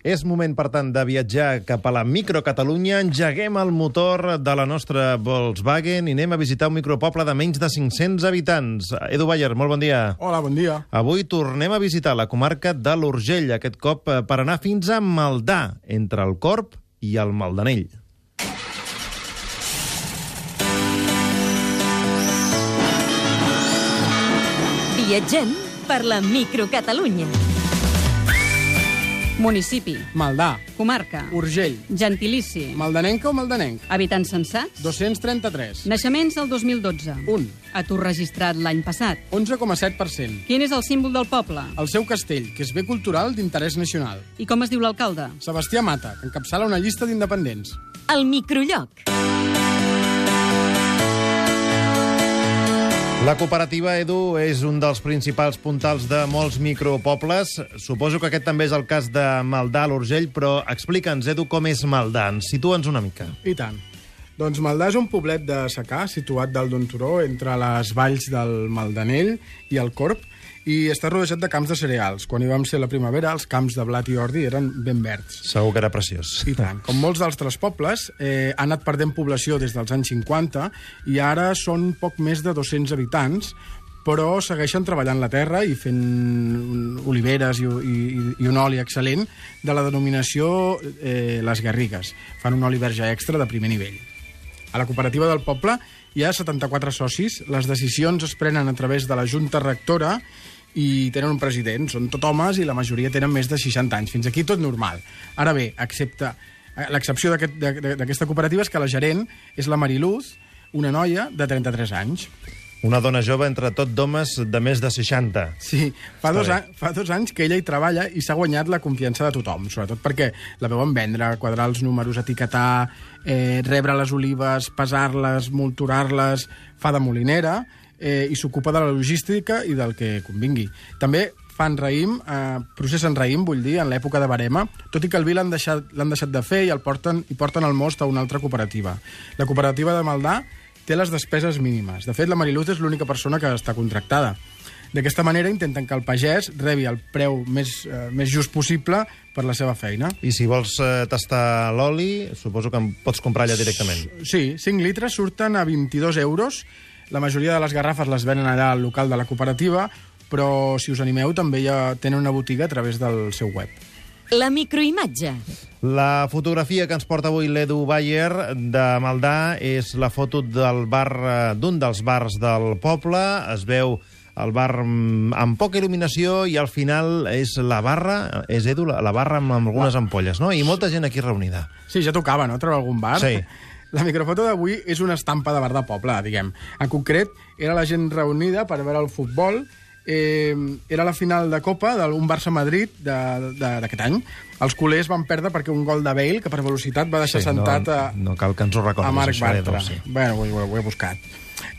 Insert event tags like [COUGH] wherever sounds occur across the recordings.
És moment, per tant, de viatjar cap a la microcatalunya. Engeguem el motor de la nostra Volkswagen i anem a visitar un micropoble de menys de 500 habitants. Edu Bayer, molt bon dia. Hola, bon dia. Avui tornem a visitar la comarca de l'Urgell, aquest cop eh, per anar fins a Maldà, entre el Corp i el Maldanell. Viatgem per la microcatalunya. Municipi, Maldà, comarca, Urgell, gentilici, Maldanenca o Maldanenc? habitants censats, 233. naixements del 2012, Un. atur registrat l'any passat. 11,7%. Quin és el símbol del poble? El seu castell, que és bé cultural d'interès nacional. I com es diu l'alcalde? Sebastià Mata, que encapçala una llista d'independents. El microlloc. La cooperativa Edu és un dels principals puntals de molts micropobles. Suposo que aquest també és el cas de Maldà, l'Urgell, però explica'ns, Edu, com és Maldà. Ens Situa'ns una mica. I tant. Doncs Maldà és un poblet de secà situat dalt d'un turó entre les valls del Maldanell i el Corp i està rodejat de camps de cereals. Quan hi vam ser la primavera, els camps de blat i ordi eren ben verds. Segur que era preciós. I tant. Com molts d'altres pobles, eh, ha anat perdent població des dels anys 50 i ara són poc més de 200 habitants, però segueixen treballant la terra i fent oliveres i, i, i un oli excel·lent de la denominació eh, Les Garrigues. Fan un oli verge extra de primer nivell. A la cooperativa del poble hi ha 74 socis, les decisions es prenen a través de la Junta Rectora i tenen un president, són tot homes i la majoria tenen més de 60 anys. Fins aquí tot normal. Ara bé, excepte eh, l'excepció d'aquest- d'aqu- d'aquesta cooperativa és que la gerent és la Mariluz, una noia de 33 anys. Una dona jove entre tot d'homes de més de 60. Sí, fa Està dos, an fa dos anys que ella hi treballa i s'ha guanyat la confiança de tothom, sobretot perquè la veuen vendre, quadrar els números, etiquetar, eh, rebre les olives, pesar-les, molturar-les, fa de molinera eh, i s'ocupa de la logística i del que convingui. També fan raïm, eh, processen raïm, vull dir, en l'època de barema, tot i que el vi l'han deixat, deixat de fer i el porten, i porten el most a una altra cooperativa. La cooperativa de Maldà té les despeses mínimes. De fet, la Mariluz és l'única persona que està contractada. D'aquesta manera intenten que el pagès rebi el preu més, eh, més just possible per la seva feina. I si vols eh, tastar l'oli, suposo que en pots comprar allà directament. Sí, 5 litres surten a 22 euros. La majoria de les garrafes les venen allà al local de la cooperativa, però si us animeu també ja tenen una botiga a través del seu web. La microimatge. La fotografia que ens porta avui l'Edu Bayer de Maldà és la foto del bar eh, d'un dels bars del poble. Es veu el bar mm, amb poca il·luminació i al final és la barra, és Edu, la, barra amb, amb algunes ampolles, no? I molta gent aquí reunida. Sí, ja tocava, no?, treure algun bar. Sí. [LAUGHS] La microfoto d'avui és una estampa de bar de poble, diguem. En concret, era la gent reunida per veure el futbol. Eh, era la final de Copa d'un Barça-Madrid d'aquest any. Els culers van perdre perquè un gol de Bale, que per velocitat va deixar sentat no, a, no cal que ens ho recordis. a Marc Bartra. sí. Bueno, ho, ho, ho he buscat.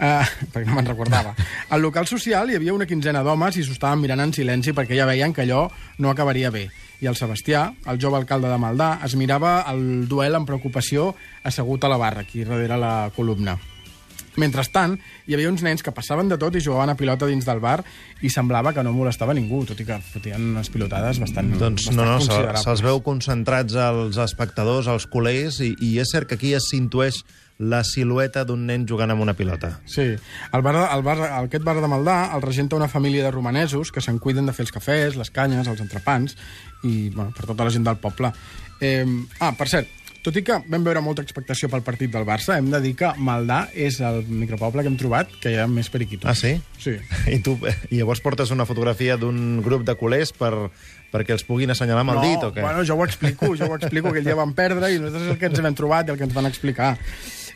Uh, [LAUGHS] perquè no me'n recordava. Al local social hi havia una quinzena d'homes i s'ho estaven mirant en silenci perquè ja veien que allò no acabaria bé. I el Sebastià, el jove alcalde de Maldà, es mirava el duel amb preocupació assegut a la barra, aquí darrere la columna. Mentrestant, hi havia uns nens que passaven de tot i jugaven a pilota dins del bar i semblava que no molestava ningú, tot i que fotien unes pilotades bastant, Doncs bastant no, no, se- se'ls veu concentrats els espectadors, els culers, i, i és cert que aquí es s'intueix la silueta d'un nen jugant amb una pilota. Sí. El bar, el bar, aquest bar de Maldà el regenta una família de romanesos que se'n cuiden de fer els cafès, les canyes, els entrepans i bueno, per tota la gent del poble. Eh, ah, per cert, tot i que vam veure molta expectació pel partit del Barça, hem de dir que Maldà és el micropoble que hem trobat que hi ha més periquitos. Ah, sí? Sí. I tu i llavors portes una fotografia d'un grup de culers per, perquè els puguin assenyalar amb el no, dit o què? Bueno, jo ho explico, jo ho explico, aquell dia vam perdre i nosaltres és el que ens hem trobat i el que ens van explicar.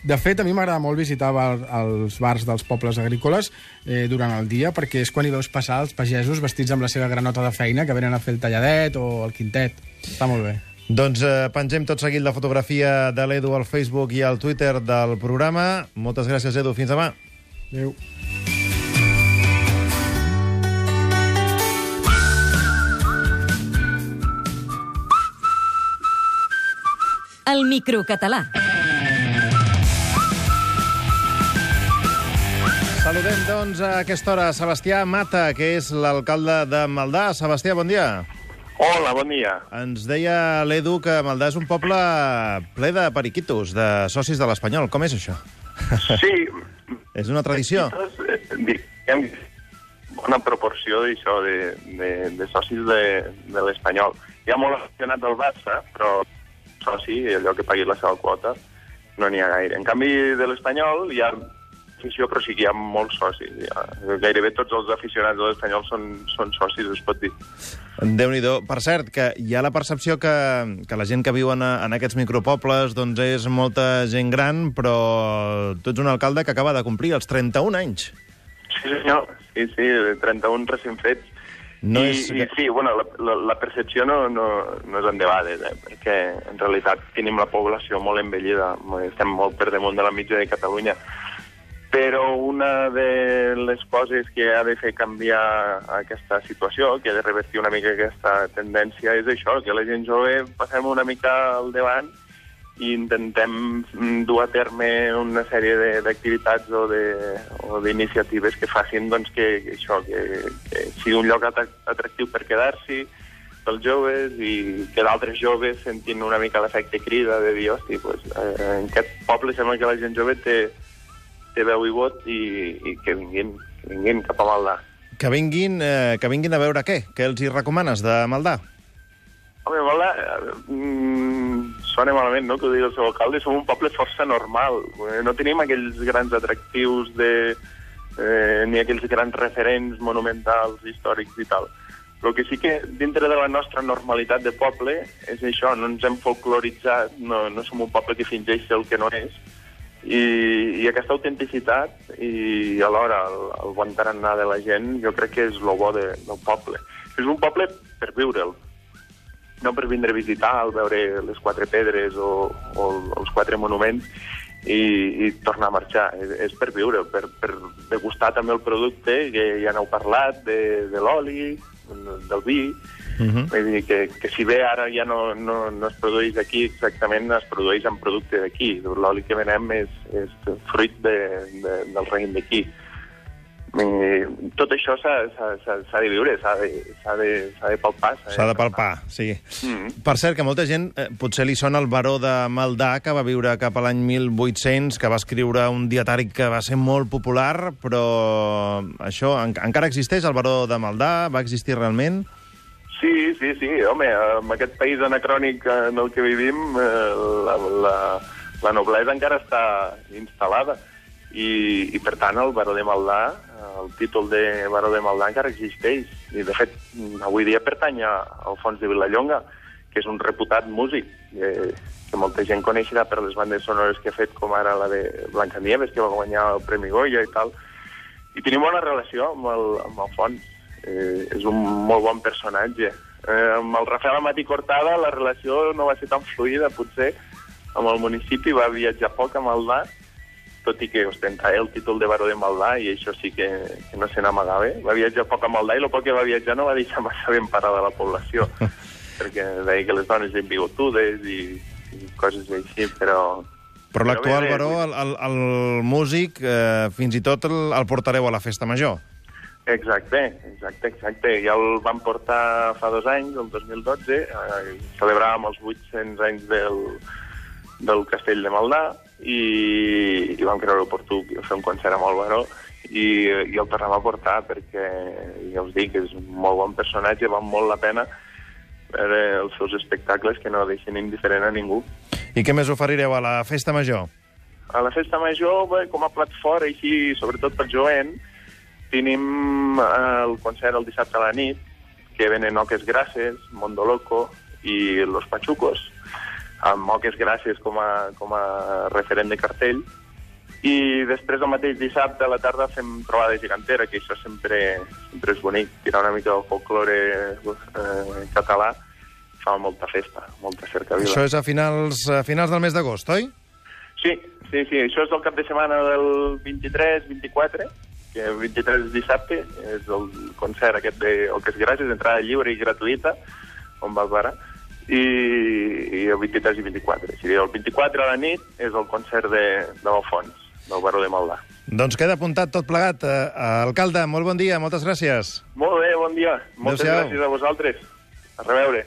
De fet, a mi m'agrada molt visitar els bars dels pobles agrícoles eh, durant el dia, perquè és quan hi veus passar els pagesos vestits amb la seva granota de feina, que venen a fer el talladet o el quintet. Està molt bé. Doncs eh, pengem tot seguit la fotografia de l'Edu al Facebook i al Twitter del programa. Moltes gràcies, Edu. Fins demà. Adéu. El microcatalà. Saludem, doncs, a aquesta hora Sebastià Mata, que és l'alcalde de Maldà. Sebastià, bon dia. Hola, bon dia. Ens deia l'Edu que Maldà és un poble ple de periquitos, de socis de l'Espanyol. Com és això? Sí, [LAUGHS] És una tradició? diguem, bona proporció d'això, de, de, de socis de, de l'Espanyol. Hi ha molt aficionat del Barça, però soci, allò que pagui la seva quota, no n'hi ha gaire. En canvi, de l'Espanyol hi ha afició, però sí que hi ha molts socis. Ha, gairebé tots els aficionats de l'Espanyol són, són socis, es pot dir. déu nhi Per cert, que hi ha la percepció que, que la gent que viu en, en aquests micropobles doncs és molta gent gran, però tu ets un alcalde que acaba de complir els 31 anys. Sí, senyor. Sí, sí, 31 recent fets. No I, és... I sí, bueno, la, la, la percepció no, no, no és endebades, eh, perquè en realitat tenim la població molt envellida, estem molt per damunt de la mitja de Catalunya, però una de les coses que ha de fer canviar aquesta situació, que ha de revertir una mica aquesta tendència, és això, que la gent jove passem una mica al davant i intentem dur a terme una sèrie d'activitats o d'iniciatives que facin doncs, que, que això, que, que sigui un lloc atrac- atractiu per quedar-s'hi pels joves i que d'altres joves sentin una mica l'efecte crida de dir, hosti, pues, eh, en aquest poble sembla que la gent jove té, té veu i vot i, i que vinguin, que vinguin cap a Maldà. Que vinguin, eh, que vinguin a veure què? Què els hi recomanes de Maldà? Home, Maldà, mm, sona malament, no?, que ho digui el seu alcalde, som un poble força normal. Eh, No tenim aquells grans atractius de... Eh, ni aquells grans referents monumentals, històrics i tal. El que sí que dintre de la nostra normalitat de poble és això, no ens hem folcloritzat, no, no som un poble que fingeix ser el que no és, i, i aquesta autenticitat i alhora el, el bon tarannà de la gent jo crec que és el bo de, del poble. És un poble per viure'l, no per vindre a visitar, veure les quatre pedres o, o els quatre monuments i, i tornar a marxar. És, és per viure, per, per degustar també el producte, que ja n'heu parlat, de, de l'oli, del vi, Uh -huh. Vull dir que, que si bé ara ja no, no, no es produeix aquí exactament, es produeix en producte d'aquí. L'oli que venem és, és fruit de, de, del raïm d'aquí. I Tot això s'ha de viure, s'ha de, de, de palpar. S'ha de palpar, sí. Mm. Per cert, que molta gent eh, potser li sona el baró de Maldà, que va viure cap a l'any 1800, que va escriure un dietari que va ser molt popular, però això en encara existeix, el baró de Maldà? Va existir realment? Sí, sí, sí, home, en aquest país anacrònic en el que vivim, eh, la, la, la noblesa encara està instal·lada i, i per tant el baró de Maldà, eh, el títol de baró de Maldà encara existeix i de fet avui dia pertany a Alfons de Vilallonga, que és un reputat músic que, que molta gent coneixerà per les bandes sonores que ha fet, com ara la de Blancanieves, que va guanyar el Premi Goya i tal. I tenim bona relació amb el, amb el Fons. Eh, és un molt bon personatge. Eh, amb el Rafael Amat i Cortada la relació no va ser tan fluida, potser. Amb el municipi va viatjar poc a Maldà, tot i que ostentava el títol de baró de Maldà, i això sí que, que no se n'amagava. Va viatjar poc a Maldà i el poc que va viatjar no va deixar massa ben parada la població, [LAUGHS] perquè deia que les dones eren bigotudes i, i coses així, però... Però l'actual baró, el, el, el músic, eh, fins i tot el, el portareu a la festa major. Exacte, exacte, exacte. Ja el vam portar fa dos anys, el 2012, eh, celebràvem els 800 anys del, del castell de Maldà i, i vam creure oportú fer un concert amb el Baró i, i el tornem a portar perquè, ja us dic, és un molt bon personatge, val molt la pena veure els seus espectacles que no deixen indiferent a ningú. I què més oferireu a la festa major? A la festa major, bé, com a plat fort, així, sobretot per jovent, tenim eh, el concert el dissabte a la nit, que venen Oques Grasses, Mondo Loco i Los Pachucos, amb Oques Grasses com a, com a referent de cartell. I després el mateix dissabte a la tarda fem trobada gegantera, que això sempre, sempre és bonic, tirar una mica del folklore eh, català, fa molta festa, molta cercavila. Això és a finals, a finals del mes d'agost, oi? Sí, sí, sí, això és el cap de setmana del 23-24, que el 23 és dissabte, és el concert aquest de Oques Gràcies, entrada lliure i gratuïta, on va parar, i, i el 23 i 24. O sigui, el 24 a la nit és el concert de, de l'Alfons, del Baró de Maldà. Doncs queda apuntat tot plegat. Eh, alcalde, molt bon dia, moltes gràcies. Molt bé, bon dia. Moltes gràcies a vosaltres. A reveure.